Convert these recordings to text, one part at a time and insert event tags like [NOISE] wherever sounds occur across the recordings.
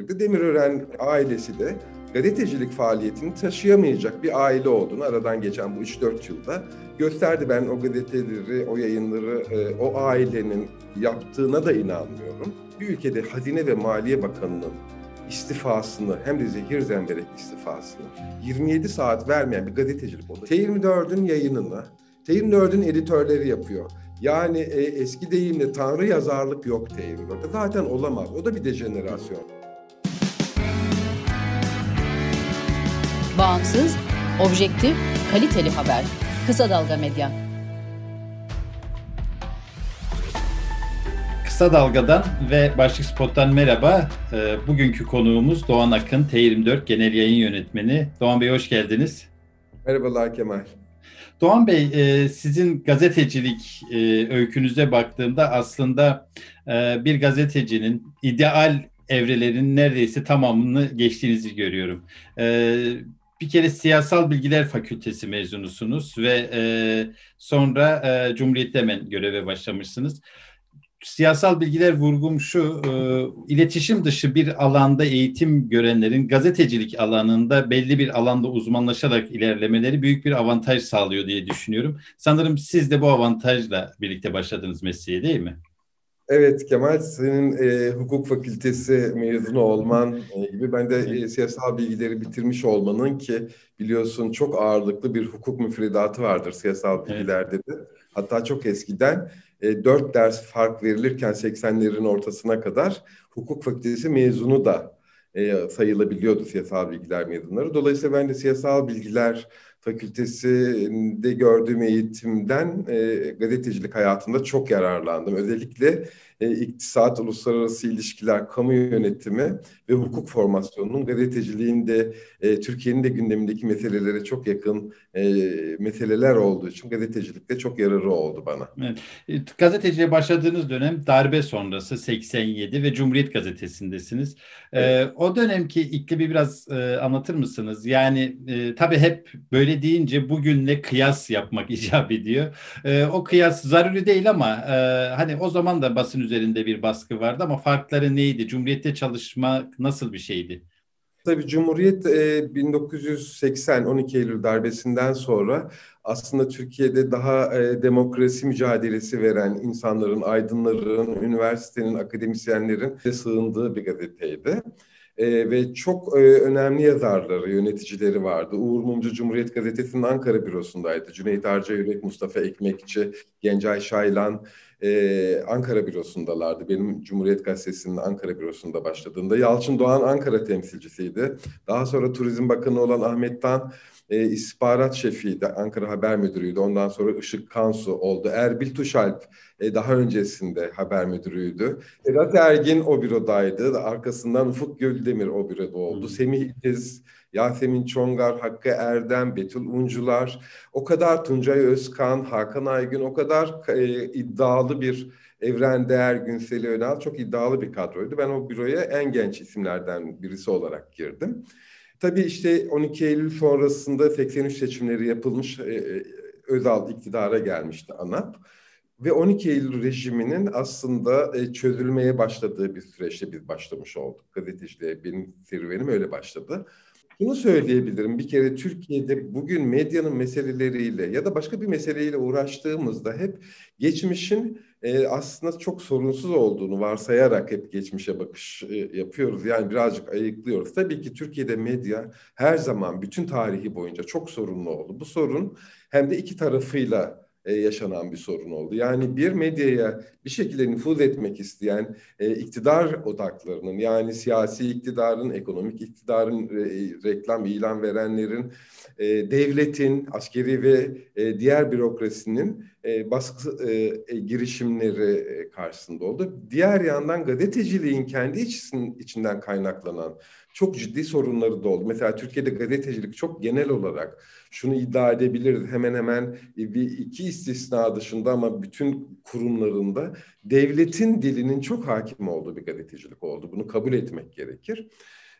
Demirören ailesi de gazetecilik faaliyetini taşıyamayacak bir aile olduğunu aradan geçen bu 3-4 yılda gösterdi. Ben o gazeteleri, o yayınları, e, o ailenin yaptığına da inanmıyorum. Bir ülkede Hazine ve Maliye Bakanı'nın istifasını hem de zehir zemberek istifasını 27 saat vermeyen bir gazetecilik oldu. T24'ün yayınını, T24'ün editörleri yapıyor. Yani e, eski deyimle tanrı yazarlık yok T24'te. Zaten olamaz. O da bir dejenerasyon. Bağımsız, objektif, kaliteli haber. Kısa Dalga Medya. Kısa Dalga'dan ve Başlık Spot'tan merhaba. E, bugünkü konuğumuz Doğan Akın, T24 Genel Yayın Yönetmeni. Doğan Bey hoş geldiniz. Merhabalar Kemal. Doğan Bey, e, sizin gazetecilik e, öykünüze baktığımda aslında e, bir gazetecinin ideal evrelerin neredeyse tamamını geçtiğinizi görüyorum. Bir kere Siyasal Bilgiler Fakültesi mezunusunuz ve sonra Cumhuriyet'te hemen göreve başlamışsınız siyasal bilgiler vurgum şu, e, iletişim dışı bir alanda eğitim görenlerin gazetecilik alanında belli bir alanda uzmanlaşarak ilerlemeleri büyük bir avantaj sağlıyor diye düşünüyorum. Sanırım siz de bu avantajla birlikte başladınız mesleğe değil mi? Evet Kemal, senin e, hukuk fakültesi mezunu olman e, gibi ben de e, siyasal bilgileri bitirmiş olmanın ki biliyorsun çok ağırlıklı bir hukuk müfredatı vardır siyasal bilgilerde de. Hatta çok eskiden e, 4 ders fark verilirken 80'lerin ortasına kadar hukuk fakültesi mezunu da e, sayılabiliyordu siyasal bilgiler mezunları. Dolayısıyla ben de siyasal bilgiler fakültesinde gördüğüm eğitimden e, gazetecilik hayatında çok yararlandım. Özellikle e, iktisat, uluslararası ilişkiler, kamu yönetimi ve hukuk formasyonunun gazeteciliğinde e, Türkiye'nin de gündemindeki meselelere çok yakın e, meseleler olduğu için gazetecilikte çok yararı oldu bana. Evet. E, gazeteciliğe başladığınız dönem darbe sonrası 87 ve Cumhuriyet Gazetesi'ndesiniz. E, evet. E, o dönemki iklimi biraz e, anlatır mısınız? Yani e, tabii hep böyle deyince bugünle kıyas yapmak [LAUGHS] icap ediyor. E, o kıyas zaruri değil ama e, hani o zaman da basın üzerinde bir baskı vardı ama farkları neydi? Cumhuriyette çalışmak nasıl bir şeydi? Tabii Cumhuriyet e, 1980 12 Eylül darbesinden sonra aslında Türkiye'de daha e, demokrasi mücadelesi veren insanların, aydınların, üniversitenin, akademisyenlerin sığındığı bir gazeteydi. E, ve çok e, önemli yazarları, yöneticileri vardı. Uğur Mumcu Cumhuriyet Gazetesi'nin Ankara bürosundaydı. Cüneyt Arca Yürek, Mustafa Ekmekçi, Gencay Şaylan, e, Ankara bürosundalardı. Benim Cumhuriyet Gazetesi'nin Ankara bürosunda başladığında. Yalçın Doğan Ankara temsilcisiydi. Daha sonra Turizm Bakanı olan Ahmet Tan e, istihbarat şefiydi. Ankara Haber Müdürü'ydü. Ondan sonra Işık Kansu oldu. Erbil Tuşalp e, daha öncesinde haber müdürüydü. Sedat Ergin o bürodaydı. Arkasından Ufuk Göldemir o büroda oldu. Hmm. Semih İtiz Yasemin Çongar, Hakkı Erdem, Betül Uncular, o kadar Tuncay Özkan, Hakan Aygün, o kadar e, iddialı bir Evren Değer, Günseli Önal çok iddialı bir kadroydu. Ben o büroya en genç isimlerden birisi olarak girdim. Tabii işte 12 Eylül sonrasında 83 seçimleri yapılmış, e, e, Özal iktidara gelmişti ANAP. Ve 12 Eylül rejiminin aslında e, çözülmeye başladığı bir süreçte biz başlamış olduk. Gazeteciliğe benim serüvenim öyle başladı. Bunu söyleyebilirim. Bir kere Türkiye'de bugün medyanın meseleleriyle ya da başka bir meseleyle uğraştığımızda hep geçmişin e, aslında çok sorunsuz olduğunu varsayarak hep geçmişe bakış e, yapıyoruz. Yani birazcık ayıklıyoruz. Tabii ki Türkiye'de medya her zaman bütün tarihi boyunca çok sorunlu oldu. Bu sorun hem de iki tarafıyla e, yaşanan bir sorun oldu. Yani bir medyaya bir şekilde nüfuz etmek isteyen e, iktidar odaklarının yani siyasi iktidarın, ekonomik iktidarın, e, reklam ilan verenlerin, devletin, askeri ve diğer bürokrasinin baskı girişimleri karşısında oldu. Diğer yandan gazeteciliğin kendi içinden kaynaklanan çok ciddi sorunları da oldu. Mesela Türkiye'de gazetecilik çok genel olarak şunu iddia edebiliriz hemen hemen bir iki istisna dışında ama bütün kurumlarında devletin dilinin çok hakim olduğu bir gazetecilik oldu. Bunu kabul etmek gerekir.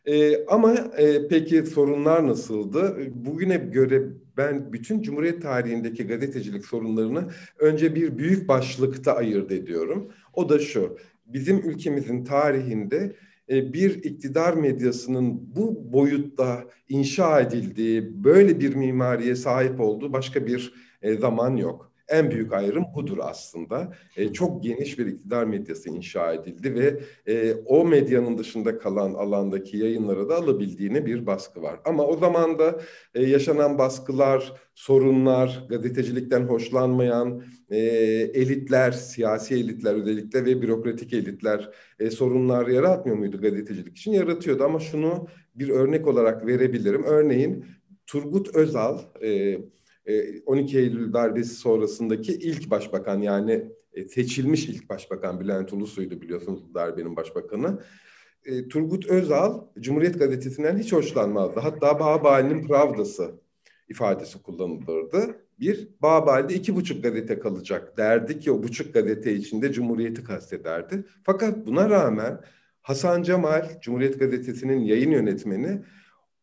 Ee, ama e, peki sorunlar nasıldı? Bugüne göre ben bütün Cumhuriyet tarihindeki gazetecilik sorunlarını önce bir büyük başlıkta ayırt ediyorum. O da şu, bizim ülkemizin tarihinde bir iktidar medyasının bu boyutta inşa edildiği, böyle bir mimariye sahip olduğu başka bir e, zaman yok. En büyük ayrım budur aslında. E, çok geniş bir iktidar medyası inşa edildi ve e, o medyanın dışında kalan alandaki yayınlara da alabildiğine bir baskı var. Ama o zaman da e, yaşanan baskılar, sorunlar, gazetecilikten hoşlanmayan e, elitler, siyasi elitler özellikle ve bürokratik elitler e, sorunlar yaratmıyor muydu gazetecilik için? Yaratıyordu ama şunu bir örnek olarak verebilirim. Örneğin Turgut Özal... E, 12 e, Eylül darbesi sonrasındaki ilk başbakan yani e, seçilmiş ilk başbakan Bülent Ulusoy'du biliyorsunuz darbenin başbakanı. E, Turgut Özal Cumhuriyet Gazetesi'nden hiç hoşlanmazdı. Hatta Bağbali'nin Pravdası ifadesi kullanılırdı. Bir, Bağbali'de iki buçuk gazete kalacak derdi ki o buçuk gazete içinde Cumhuriyet'i kastederdi. Fakat buna rağmen Hasan Cemal, Cumhuriyet Gazetesi'nin yayın yönetmeni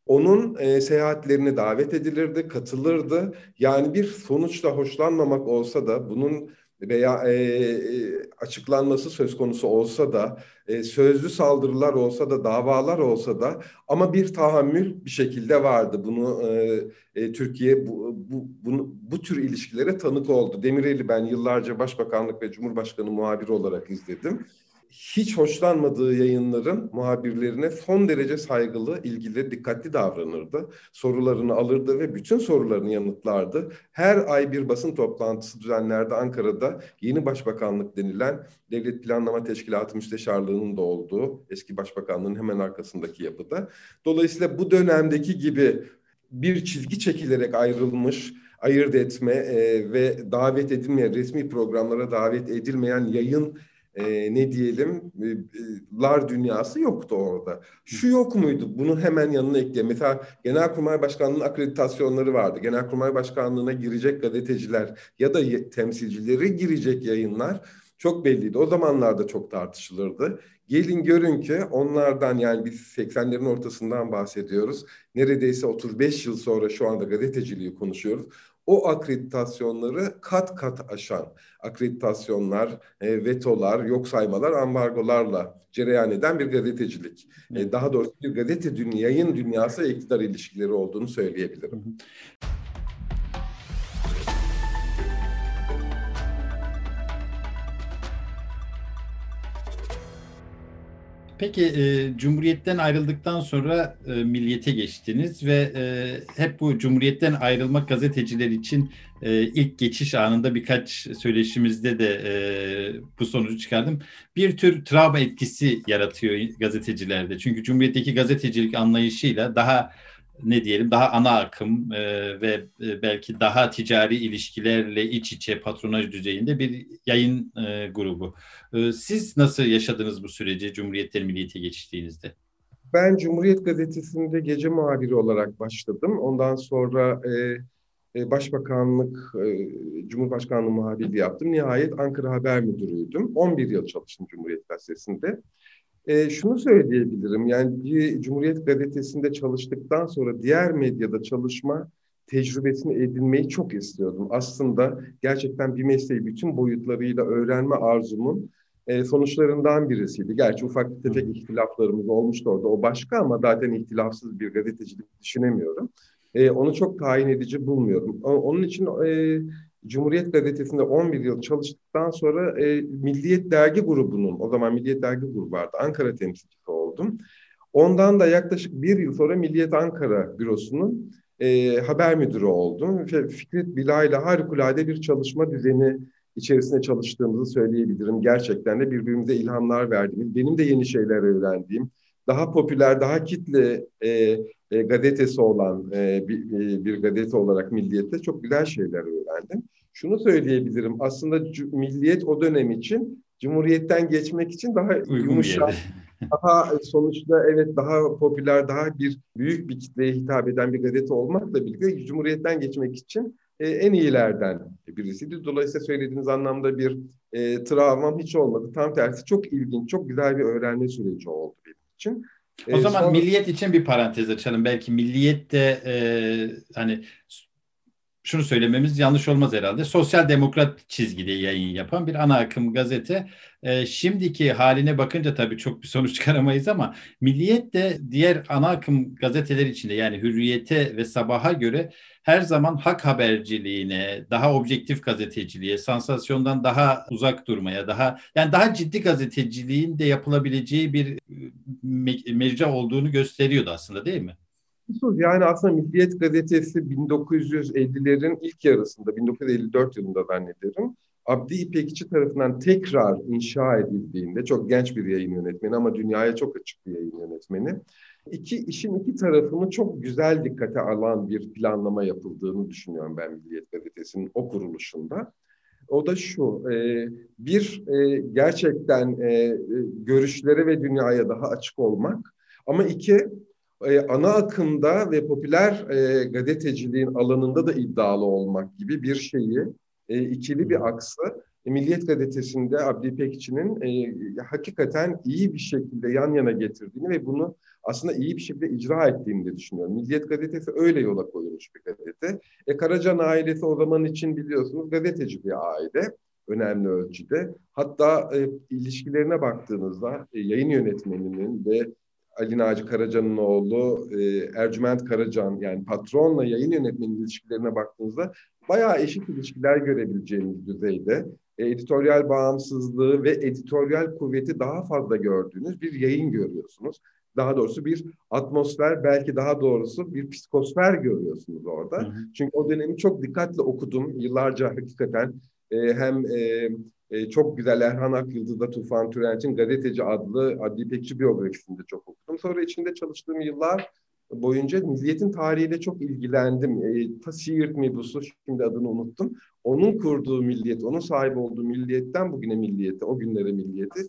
onun e, seyahatlerine davet edilirdi, katılırdı. Yani bir sonuçta hoşlanmamak olsa da bunun veya e, e, açıklanması söz konusu olsa da e, sözlü saldırılar olsa da davalar olsa da ama bir tahammül bir şekilde vardı. Bunu e, e, Türkiye bu, bu, bunu, bu tür ilişkilere tanık oldu. Demirel'i ben yıllarca Başbakanlık ve Cumhurbaşkanı muhabiri olarak izledim hiç hoşlanmadığı yayınların muhabirlerine son derece saygılı, ilgili, dikkatli davranırdı. Sorularını alırdı ve bütün sorularını yanıtlardı. Her ay bir basın toplantısı düzenlerdi Ankara'da. Yeni Başbakanlık denilen Devlet Planlama Teşkilatı Müsteşarlığı'nın da olduğu eski başbakanlığın hemen arkasındaki yapıda. Dolayısıyla bu dönemdeki gibi bir çizgi çekilerek ayrılmış, ayırt etme e, ve davet edilmeyen, resmi programlara davet edilmeyen yayın e, ne diyelim e, e, lar dünyası yoktu orada. Şu yok muydu? Bunu hemen yanına ekle. Mesela Genelkurmay Başkanlığı'nın akreditasyonları vardı. Genelkurmay Başkanlığı'na girecek gazeteciler ya da temsilcileri girecek yayınlar çok belliydi. O zamanlarda çok tartışılırdı. Gelin görün ki onlardan yani biz 80'lerin ortasından bahsediyoruz. Neredeyse 35 yıl sonra şu anda gazeteciliği konuşuyoruz o akreditasyonları kat kat aşan akreditasyonlar, e, vetolar, yok saymalar, ambargolarla cereyan eden bir gazetecilik. E, daha doğrusu bir gazete dünya, yayın dünyası iktidar ilişkileri olduğunu söyleyebilirim. Peki e, Cumhuriyet'ten ayrıldıktan sonra e, Milliyet'e geçtiniz ve e, hep bu Cumhuriyet'ten ayrılmak gazeteciler için e, ilk geçiş anında birkaç söyleşimizde de e, bu sonucu çıkardım. Bir tür travma etkisi yaratıyor gazetecilerde. Çünkü Cumhuriyet'teki gazetecilik anlayışıyla daha ne diyelim daha ana akım e, ve e, belki daha ticari ilişkilerle iç içe patronaj düzeyinde bir yayın e, grubu. E, siz nasıl yaşadınız bu süreci Cumhuriyet'ten Milliyet'e geçtiğinizde? Ben Cumhuriyet Gazetesi'nde gece muhabiri olarak başladım. Ondan sonra e, e Başbakanlık, e, Cumhurbaşkanlığı muhabirliği yaptım. Nihayet Ankara Haber Müdürüydüm. 11 yıl çalıştım Cumhuriyet Gazetesi'nde. E, şunu söyleyebilirim, yani bir Cumhuriyet Gazetesi'nde çalıştıktan sonra diğer medyada çalışma tecrübesini edinmeyi çok istiyordum. Aslında gerçekten bir mesleği bütün boyutlarıyla öğrenme arzumun e, sonuçlarından birisiydi. Gerçi ufak tefek ihtilaflarımız olmuştu orada, o başka ama zaten ihtilafsız bir gazetecilik düşünemiyorum. E, onu çok tayin edici bulmuyorum. Onun için e, Cumhuriyet Gazetesi'nde 11 yıl çalıştıktan sonra e, Milliyet Dergi grubunun, o zaman Milliyet Dergi grubu vardı, Ankara temsilcisi oldum. Ondan da yaklaşık bir yıl sonra Milliyet Ankara bürosunun e, haber müdürü oldum. Fikret Bila ile harikulade bir çalışma düzeni içerisinde çalıştığımızı söyleyebilirim. Gerçekten de birbirimize ilhamlar verdiğimiz, benim de yeni şeyler öğrendiğim, daha popüler, daha kitle e, e, gazetesi olan e, bir, e, bir gazete olarak Milliyet'te çok güzel şeyler öğrendim. Şunu söyleyebilirim, aslında Milliyet o dönem için Cumhuriyet'ten geçmek için daha yumuşak, [LAUGHS] daha sonuçta evet daha popüler, daha bir büyük bir kitleye hitap eden bir gazete olmakla birlikte Cumhuriyet'ten geçmek için e, en iyilerden birisiydi. Dolayısıyla söylediğiniz anlamda bir e, travmam hiç olmadı. Tam tersi çok ilginç, çok güzel bir öğrenme süreci oldu benim için. O e, zaman sonra... milliyet için bir parantez açalım. Belki milliyet de e, hani şunu söylememiz yanlış olmaz herhalde. Sosyal demokrat çizgide yayın yapan bir ana akım gazete. E, şimdiki haline bakınca tabii çok bir sonuç [LAUGHS] çıkaramayız ama Milliyet de diğer ana akım gazeteler içinde yani Hürriyet'e ve Sabah'a göre her zaman hak haberciliğine, daha objektif gazeteciliğe, sansasyondan daha uzak durmaya, daha yani daha ciddi gazeteciliğin de yapılabileceği bir me- mecra olduğunu gösteriyordu aslında değil mi? Yani aslında Milliyet Gazetesi 1950'lerin ilk yarısında, 1954 yılında zannederim, Abdi İpekçi tarafından tekrar inşa edildiğinde, çok genç bir yayın yönetmeni ama dünyaya çok açık bir yayın yönetmeni, iki işin iki tarafını çok güzel dikkate alan bir planlama yapıldığını düşünüyorum ben Milliyet Gazetesi'nin o kuruluşunda. O da şu, e, bir e, gerçekten e, görüşlere ve dünyaya daha açık olmak ama iki ana akımda ve popüler gazeteciliğin alanında da iddialı olmak gibi bir şeyi ikili bir aksı Milliyet Gazetesi'nde Abdi İpekçi'nin e, hakikaten iyi bir şekilde yan yana getirdiğini ve bunu aslında iyi bir şekilde icra ettiğini de düşünüyorum. Milliyet Gazetesi öyle yola koyulmuş bir gazete. E, Karacan ailesi o zaman için biliyorsunuz gazeteci bir aile önemli ölçüde. Hatta e, ilişkilerine baktığınızda e, yayın yönetmeninin ve Ali Naci Karaca'nın oğlu e, Ercüment Karacan yani patronla yayın yönetmeni ilişkilerine baktığınızda bayağı eşit ilişkiler görebileceğiniz düzeyde e, editoryal bağımsızlığı ve editoryal kuvveti daha fazla gördüğünüz bir yayın görüyorsunuz. Daha doğrusu bir atmosfer, belki daha doğrusu bir psikosfer görüyorsunuz orada. Hı hı. Çünkü o dönemi çok dikkatle okudum. Yıllarca hakikaten e, hem e, e, çok güzel Erhan Akyıldız'da Tufan Türenç'in Gazeteci adlı Adli İpekçi biyografisinde çok okudum. Sonra içinde çalıştığım yıllar boyunca Milliyet'in tarihiyle çok ilgilendim. E, ta Siirt Mebusu, şimdi adını unuttum. Onun kurduğu milliyet, onun sahip olduğu milliyetten bugüne milliyeti, o günlere milliyeti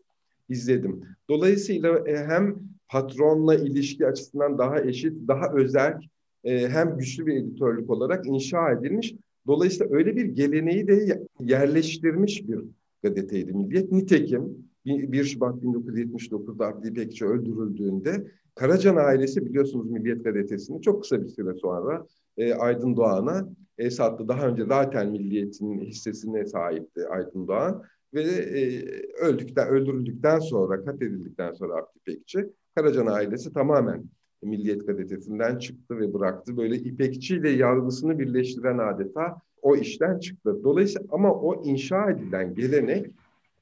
izledim. Dolayısıyla e, hem patronla ilişki açısından daha eşit, daha özel, e, hem güçlü bir editörlük olarak inşa edilmiş. Dolayısıyla öyle bir geleneği de yerleştirmiş bir gazeteydi Milliyet. Nitekim 1 Şubat 1979'da Abdi İpekçi öldürüldüğünde Karacan ailesi biliyorsunuz Milliyet Gazetesi'ni çok kısa bir süre sonra e, Aydın Doğan'a e, sattı. Daha önce zaten Milliyet'in hissesine sahipti Aydın Doğan ve e, öldükten öldürüldükten sonra katledildikten sonra Abdi İpekçi Karacan ailesi tamamen Milliyet Gazetesi'nden çıktı ve bıraktı. Böyle İpekçi ile yargısını birleştiren adeta o işten çıktı. Dolayısıyla ama o inşa edilen gelenek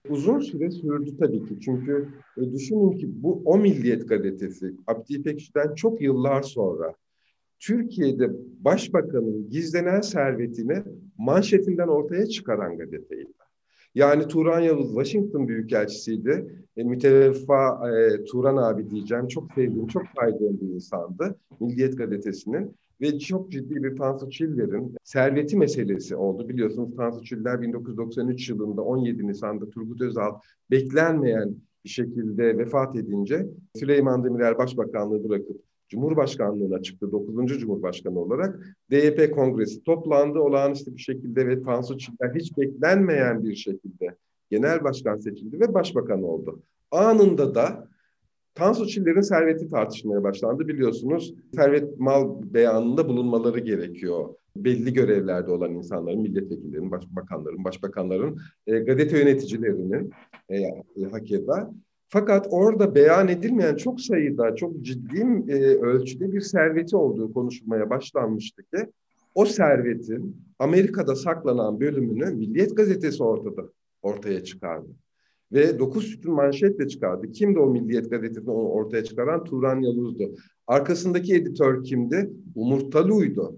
uzun süre sürdü tabii ki. Çünkü e, düşünün ki bu O Milliyet gazetesi Abdi İpekçi'den çok yıllar sonra Türkiye'de başbakanın gizlenen servetini manşetinden ortaya çıkaran gazeteydi. Yani Turan Yavuz Washington Büyükelçisiydi. E, müteveffa e, Turan abi diyeceğim. Çok sevdiğim, çok saydığım bir insandı. Milliyet Gazetesi'nin ve çok ciddi bir Tansu Çiller'in serveti meselesi oldu. Biliyorsunuz Tansu Çiller 1993 yılında 17 Nisan'da Turgut Özal beklenmeyen bir şekilde vefat edince Süleyman Demirel Başbakanlığı bırakıp Cumhurbaşkanlığına çıktı 9. Cumhurbaşkanı olarak. DYP kongresi toplandı olağanüstü bir şekilde ve Tansu Çiller hiç beklenmeyen bir şekilde genel başkan seçildi ve başbakan oldu. Anında da Tansu Çiller'in serveti tartışmaya başlandı. Biliyorsunuz servet mal beyanında bulunmaları gerekiyor. Belli görevlerde olan insanların, milletvekillerinin, başbakanların, başbakanların, e, gazete yöneticilerinin e, hakeza. Fakat orada beyan edilmeyen çok sayıda, çok ciddi e, ölçüde bir serveti olduğu konuşulmaya başlanmıştı ki o servetin Amerika'da saklanan bölümünü Milliyet Gazetesi ortada ortaya çıkardı. Ve dokuz sütun manşetle çıkardı. Kimdi o Milliyet Gazetesi'ni onu ortaya çıkaran? Turan Yaluz'du. Arkasındaki editör kimdi? Umur Talu'ydu.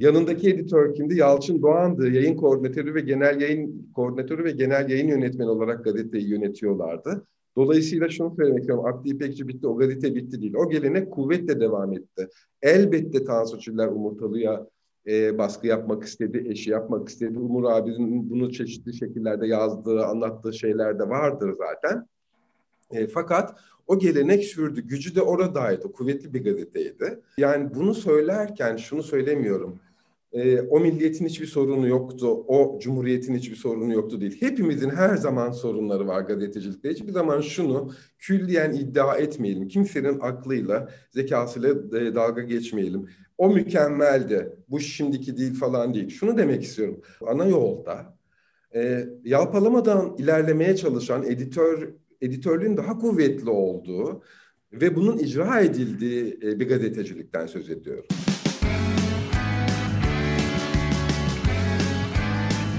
Yanındaki editör kimdi? Yalçın Doğan'dı. Yayın koordinatörü ve genel yayın koordinatörü ve genel yayın yönetmeni olarak gazeteyi yönetiyorlardı. Dolayısıyla şunu söylemek istiyorum. Abdi İpekçi bitti, o gazete bitti değil. O gelenek kuvvetle devam etti. Elbette Tansu Çiller Umurtalı'ya e, baskı yapmak istedi, eşi yapmak istedi. Umur abinin bunu çeşitli şekillerde yazdığı, anlattığı şeyler de vardır zaten. E, fakat o gelenek sürdü. Gücü de oradaydı. Kuvvetli bir gazeteydi. Yani bunu söylerken şunu söylemiyorum. E, o milliyetin hiçbir sorunu yoktu, o cumhuriyetin hiçbir sorunu yoktu değil. Hepimizin her zaman sorunları var gazetecilikte. Hiçbir zaman şunu külliyen iddia etmeyelim. Kimsenin aklıyla, zekasıyla e, dalga geçmeyelim. O mükemmeldi, bu şimdiki değil falan değil. Şunu demek istiyorum. Ana yolda e, yalpalamadan ilerlemeye çalışan editör editörlüğün daha kuvvetli olduğu ve bunun icra edildiği e, bir gazetecilikten söz ediyorum.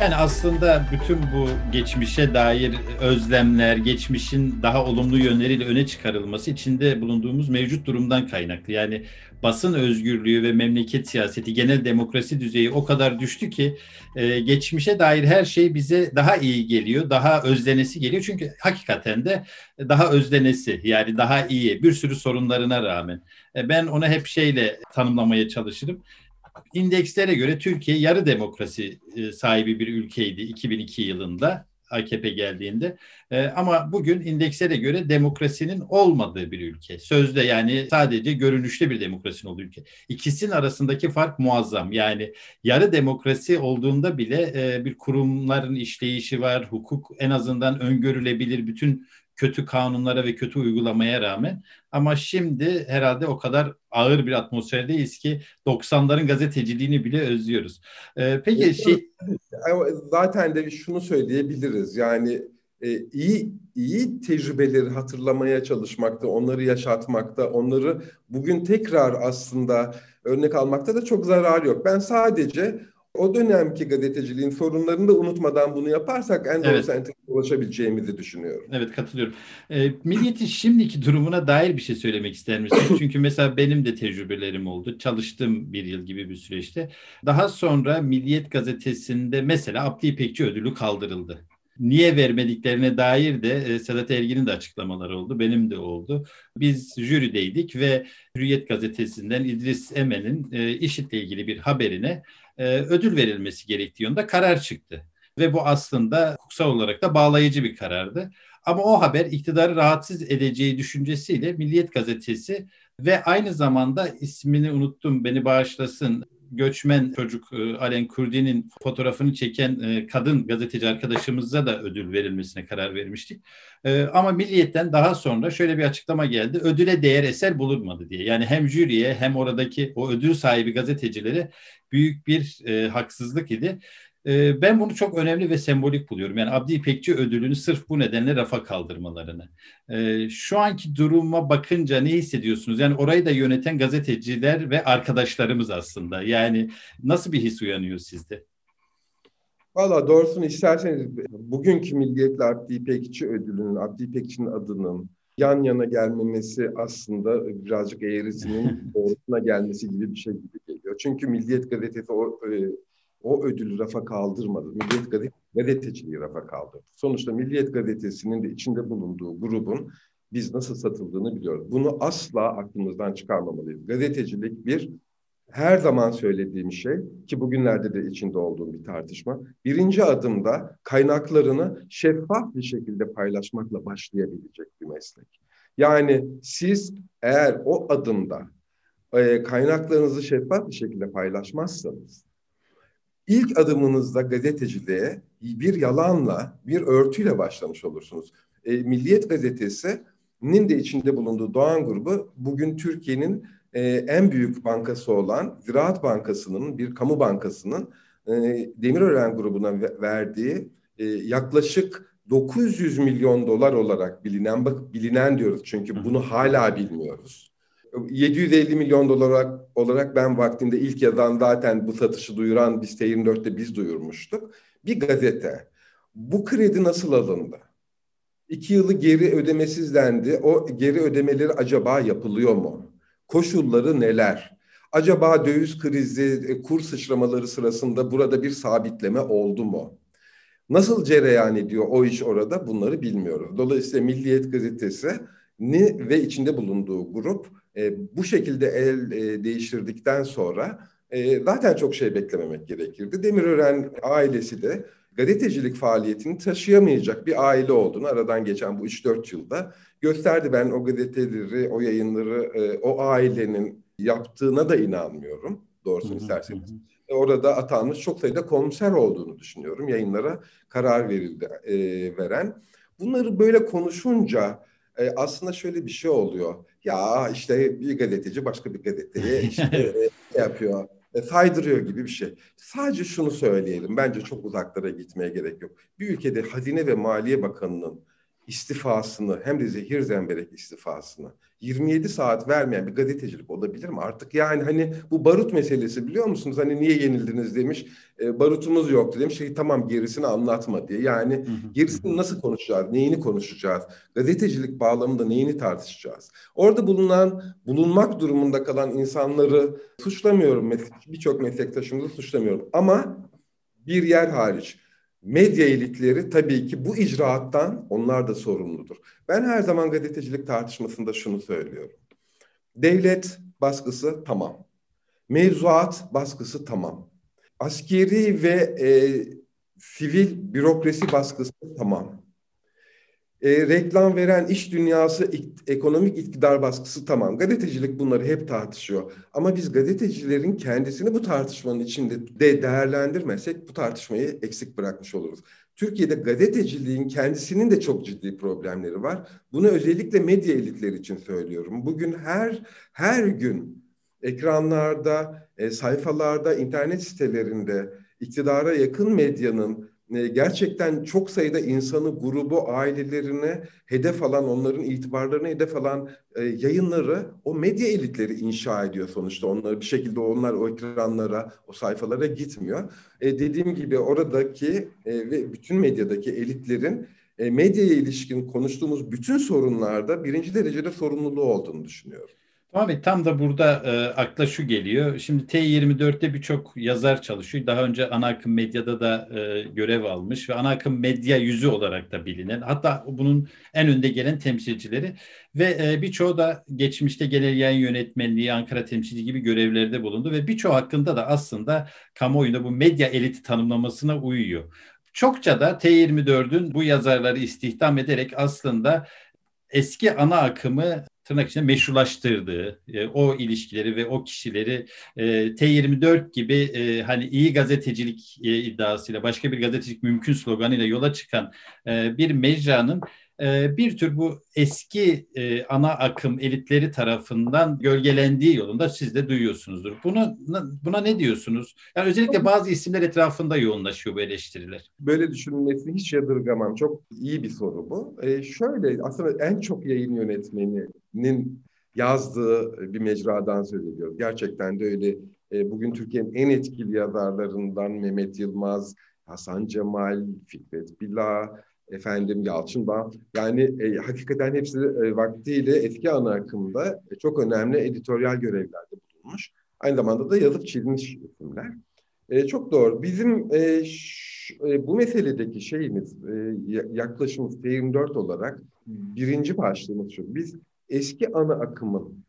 Yani aslında bütün bu geçmişe dair özlemler, geçmişin daha olumlu yönleriyle öne çıkarılması içinde bulunduğumuz mevcut durumdan kaynaklı. Yani basın özgürlüğü ve memleket siyaseti, genel demokrasi düzeyi o kadar düştü ki e, geçmişe dair her şey bize daha iyi geliyor, daha özlenesi geliyor. Çünkü hakikaten de daha özlenesi yani daha iyi bir sürü sorunlarına rağmen. E, ben onu hep şeyle tanımlamaya çalışırım indekslere göre Türkiye yarı demokrasi e, sahibi bir ülkeydi 2002 yılında AKP geldiğinde. E, ama bugün indekslere göre demokrasinin olmadığı bir ülke. Sözde yani sadece görünüşte bir demokrasinin olduğu ülke. İkisinin arasındaki fark muazzam. Yani yarı demokrasi olduğunda bile e, bir kurumların işleyişi var, hukuk en azından öngörülebilir bütün kötü kanunlara ve kötü uygulamaya rağmen ama şimdi herhalde o kadar ağır bir atmosferdeyiz ki 90'ların gazeteciliğini bile özlüyoruz. Ee, peki şey zaten de şunu söyleyebiliriz. Yani e, iyi iyi tecrübeleri hatırlamaya çalışmakta, onları yaşatmakta, onları bugün tekrar aslında örnek almakta da çok zarar yok. Ben sadece o dönemki gazeteciliğin sorunlarını da unutmadan bunu yaparsak en doğru evet. senteze ulaşabileceğimizi düşünüyorum. Evet katılıyorum. E, Milliyet'in şimdiki durumuna dair bir şey söylemek ister misin? [COUGHS] Çünkü mesela benim de tecrübelerim oldu. Çalıştığım bir yıl gibi bir süreçte. Daha sonra Milliyet gazetesinde mesela Abdi İpekçi ödülü kaldırıldı niye vermediklerine dair de e, Sedat Ergin'in de açıklamaları oldu. Benim de oldu. Biz jürideydik ve Hürriyet gazetesinden İdris Emen'in e, IŞİD'le ilgili bir haberine e, ödül verilmesi gerektiği yönde karar çıktı. Ve bu aslında hukuksal olarak da bağlayıcı bir karardı. Ama o haber iktidarı rahatsız edeceği düşüncesiyle Milliyet Gazetesi ve aynı zamanda ismini unuttum beni bağışlasın göçmen çocuk e, Alen Kurdi'nin fotoğrafını çeken e, kadın gazeteci arkadaşımıza da ödül verilmesine karar vermiştik. E, ama Milliyet'ten daha sonra şöyle bir açıklama geldi. Ödüle değer eser bulunmadı diye. Yani hem jüriye hem oradaki o ödül sahibi gazetecilere büyük bir e, haksızlık idi. E, ben bunu çok önemli ve sembolik buluyorum. Yani Abdi İpekçi ödülünü sırf bu nedenle rafa kaldırmalarını. E, şu anki duruma bakınca ne hissediyorsunuz? Yani orayı da yöneten gazeteciler ve arkadaşlarımız aslında. Yani nasıl bir his uyanıyor sizde? Valla doğrusunu isterseniz bugünkü Milliyetli Abdi İpekçi ödülünün, Abdi İpekçi'nin adının yan yana gelmemesi aslında birazcık eğrisinin [LAUGHS] doğrusuna gelmesi gibi bir şey gibi geliyor. Çünkü Milliyet Gazetesi o, e, o ödülü rafa kaldırmadı. Milliyet Gazete, gazeteciliği rafa kaldırdı. Sonuçta Milliyet Gazetesi'nin de içinde bulunduğu grubun biz nasıl satıldığını biliyoruz. Bunu asla aklımızdan çıkarmamalıyız. Gazetecilik bir her zaman söylediğim şey ki bugünlerde de içinde olduğum bir tartışma. Birinci adımda kaynaklarını şeffaf bir şekilde paylaşmakla başlayabilecek bir meslek. Yani siz eğer o adımda e, kaynaklarınızı şeffaf bir şekilde paylaşmazsanız ilk adımınızda gazeteciliğe bir yalanla, bir örtüyle başlamış olursunuz. E, Milliyet Gazetesi'nin de içinde bulunduğu Doğan grubu bugün Türkiye'nin e, en büyük bankası olan Ziraat Bankası'nın, bir kamu bankasının e, Demirören grubuna verdiği e, yaklaşık 900 milyon dolar olarak bilinen, bak bilinen diyoruz çünkü bunu hala bilmiyoruz. 750 milyon dolar olarak, ben vaktinde ilk yazan zaten bu satışı duyuran biz T24'te biz duyurmuştuk. Bir gazete. Bu kredi nasıl alındı? İki yılı geri ödemesizlendi. O geri ödemeleri acaba yapılıyor mu? Koşulları neler? Acaba döviz krizi, e, kur sıçramaları sırasında burada bir sabitleme oldu mu? Nasıl cereyan ediyor o iş orada bunları bilmiyoruz. Dolayısıyla Milliyet Gazetesi ni ve içinde bulunduğu grup e, bu şekilde el e, değiştirdikten sonra e, zaten çok şey beklememek gerekirdi. Demirören ailesi de gazetecilik faaliyetini taşıyamayacak bir aile olduğunu aradan geçen bu 3-4 yılda gösterdi. Ben o gazeteleri, o yayınları, e, o ailenin yaptığına da inanmıyorum doğrusunu isterseniz. E, orada atanmış çok sayıda komiser olduğunu düşünüyorum. Yayınlara karar verildi e, veren. Bunları böyle konuşunca e, aslında şöyle bir şey oluyor. Ya işte bir gazeteci başka bir gazeteye [LAUGHS] işte e, yapıyor e, saydırıyor gibi bir şey. Sadece şunu söyleyelim. Bence çok uzaklara gitmeye gerek yok. Bir ülkede Hazine ve Maliye Bakanı'nın istifasını hem de zehir zemberek istifasını 27 saat vermeyen bir gazetecilik olabilir mi? Artık yani hani bu barut meselesi biliyor musunuz? Hani niye yenildiniz demiş. E, barutumuz yoktu demiş. Şey, tamam gerisini anlatma diye. Yani gerisini nasıl konuşacağız? Neyini konuşacağız? Gazetecilik bağlamında neyini tartışacağız? Orada bulunan, bulunmak durumunda kalan insanları suçlamıyorum. Birçok meslektaşımızı suçlamıyorum. Ama bir yer hariç medya elitleri tabii ki bu icraattan onlar da sorumludur. Ben her zaman gazetecilik tartışmasında şunu söylüyorum. Devlet baskısı tamam. Mevzuat baskısı tamam. Askeri ve e, sivil bürokrasi baskısı tamam e, reklam veren iş dünyası, ik, ekonomik iktidar baskısı tamam. Gazetecilik bunları hep tartışıyor. Ama biz gazetecilerin kendisini bu tartışmanın içinde de değerlendirmezsek bu tartışmayı eksik bırakmış oluruz. Türkiye'de gazeteciliğin kendisinin de çok ciddi problemleri var. Bunu özellikle medya elitleri için söylüyorum. Bugün her her gün ekranlarda, e, sayfalarda, internet sitelerinde iktidara yakın medyanın gerçekten çok sayıda insanı, grubu, ailelerine hedef alan, onların itibarlarına hedef alan e, yayınları o medya elitleri inşa ediyor sonuçta. Onları bir şekilde onlar o ekranlara, o sayfalara gitmiyor. E, dediğim gibi oradaki e, ve bütün medyadaki elitlerin e, medyaya ilişkin konuştuğumuz bütün sorunlarda birinci derecede sorumluluğu olduğunu düşünüyorum. Abi tam da burada e, akla şu geliyor. Şimdi T24'te birçok yazar çalışıyor. Daha önce ana akım medyada da e, görev almış ve ana akım medya yüzü olarak da bilinen. Hatta bunun en önde gelen temsilcileri ve e, birçoğu da geçmişte genel yayın yönetmenliği, Ankara temsilci gibi görevlerde bulundu ve birçoğu hakkında da aslında kamuoyunda bu medya eliti tanımlamasına uyuyor. Çokça da T24'ün bu yazarları istihdam ederek aslında eski ana akımı tırnak içinde meşrulaştırdığı e, o ilişkileri ve o kişileri e, T24 gibi e, hani iyi gazetecilik e, iddiasıyla başka bir gazetecilik mümkün sloganıyla yola çıkan e, bir mecranın e, bir tür bu eski e, ana akım elitleri tarafından gölgelendiği yolunda siz de duyuyorsunuzdur. Bunu buna ne diyorsunuz? Yani özellikle bazı isimler etrafında yoğunlaşıyor bu eleştiriler. Böyle düşünmesini hiç yadırgamam. Çok iyi bir soru bu. E, şöyle aslında en çok yayın yönetmeninin yazdığı bir mecradan söz ediyoruz. Gerçekten de öyle. E, bugün Türkiye'nin en etkili yazarlarından Mehmet Yılmaz, Hasan Cemal, Fikret Bila, efendim Yalçın Bağ. Yani e, hakikaten hepsi e, vaktiyle eski ana akımda e, çok önemli editoryal görevlerde bulunmuş. Aynı zamanda da yazıp çizmiş isimler. E, çok doğru. Bizim e, ş, e, bu meseledeki şeyimiz, e, yaklaşımımız T24 olarak birinci başlığımız şu. Biz eski ana akımın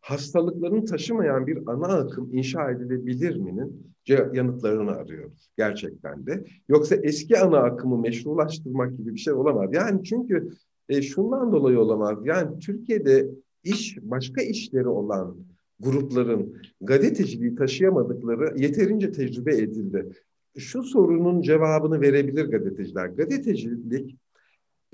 hastalıklarını taşımayan bir ana akım inşa edilebilir mi'nin yanıtlarını arıyoruz gerçekten de. Yoksa eski ana akımı meşrulaştırmak gibi bir şey olamaz. Yani çünkü e, şundan dolayı olamaz. Yani Türkiye'de iş başka işleri olan grupların gazeteciliği taşıyamadıkları yeterince tecrübe edildi. Şu sorunun cevabını verebilir gazeteciler. Gazetecilik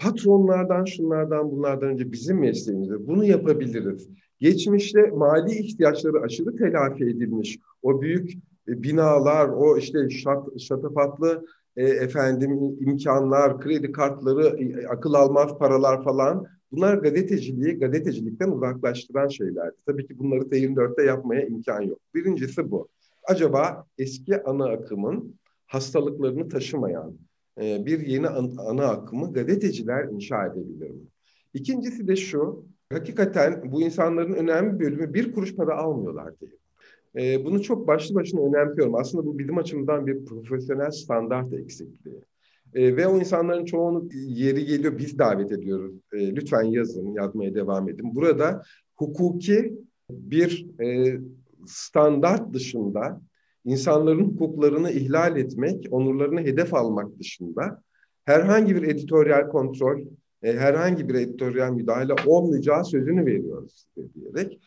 patronlardan, şunlardan, bunlardan önce bizim mesleğimizde bunu yapabiliriz. Geçmişte mali ihtiyaçları aşırı telafi edilmiş. O büyük e, binalar, o işte şat, şatafatlı e, efendim imkanlar, kredi kartları, e, akıl almaz paralar falan bunlar gazeteciliği gazetecilikten uzaklaştıran şeylerdi. Tabii ki bunları T24'te yapmaya imkan yok. Birincisi bu. Acaba eski ana akımın hastalıklarını taşımayan e, bir yeni an, ana akımı gazeteciler inşa edebilir mi? İkincisi de şu, hakikaten bu insanların önemli bölümü bir kuruş para almıyorlar diye. E, bunu çok başlı başına önemsiyorum. Aslında bu bizim açımdan bir profesyonel standart eksikliği. E, ve o insanların çoğunu yeri geliyor biz davet ediyoruz. E, lütfen yazın, yazmaya devam edin. Burada hukuki bir e, standart dışında insanların hukuklarını ihlal etmek, onurlarını hedef almak dışında herhangi bir editoryal kontrol, e, herhangi bir editoryal müdahale olmayacağı sözünü veriyoruz diyerek.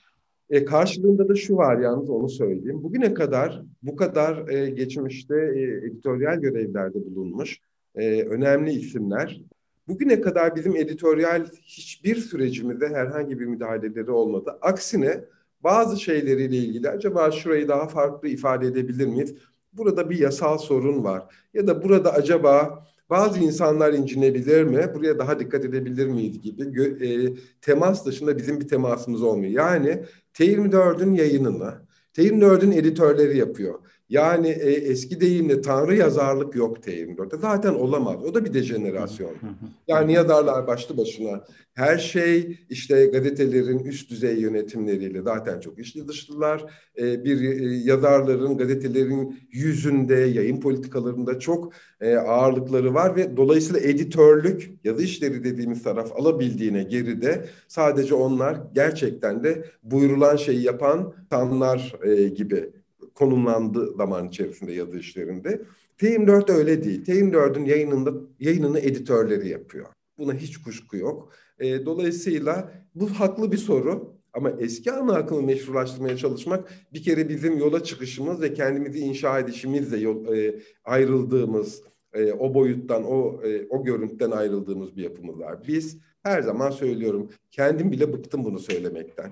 E, karşılığında da şu var yalnız onu söyleyeyim. Bugüne kadar bu kadar e, geçmişte e, editoryal görevlerde bulunmuş e, önemli isimler bugüne kadar bizim editoryal hiçbir sürecimizde herhangi bir müdahaleleri olmadı. Aksine bazı şeyleriyle ilgili acaba şurayı daha farklı ifade edebilir miyiz? Burada bir yasal sorun var. Ya da burada acaba bazı insanlar incinebilir mi? Buraya daha dikkat edebilir miyiz gibi e, temas dışında bizim bir temasımız olmuyor. Yani T24'ün yayınını, T24'ün editörleri yapıyor. Yani e, eski deyimle tanrı yazarlık yok T24'te. Zaten olamaz. O da bir dejenerasyon. Yani yazarlar başlı başına her şey işte gazetelerin üst düzey yönetimleriyle zaten çok içli dışlılar. E, bir e, yazarların gazetelerin yüzünde, yayın politikalarında çok e, ağırlıkları var ve dolayısıyla editörlük, yazı işleri dediğimiz taraf alabildiğine geride sadece onlar gerçekten de buyurulan şeyi yapan tanlar e, gibi konumlandı zaman içerisinde yazı işlerinde. T24 öyle değil. T24'ün yayınında yayınını editörleri yapıyor. Buna hiç kuşku yok. E, dolayısıyla bu haklı bir soru. Ama eski ana akımı meşrulaştırmaya çalışmak bir kere bizim yola çıkışımız ve kendimizi inşa edişimizle yol, e, ayrıldığımız, e, o boyuttan, o e, o görüntüden ayrıldığımız bir yapımız var. Biz her zaman söylüyorum, kendim bile bıktım bunu söylemekten.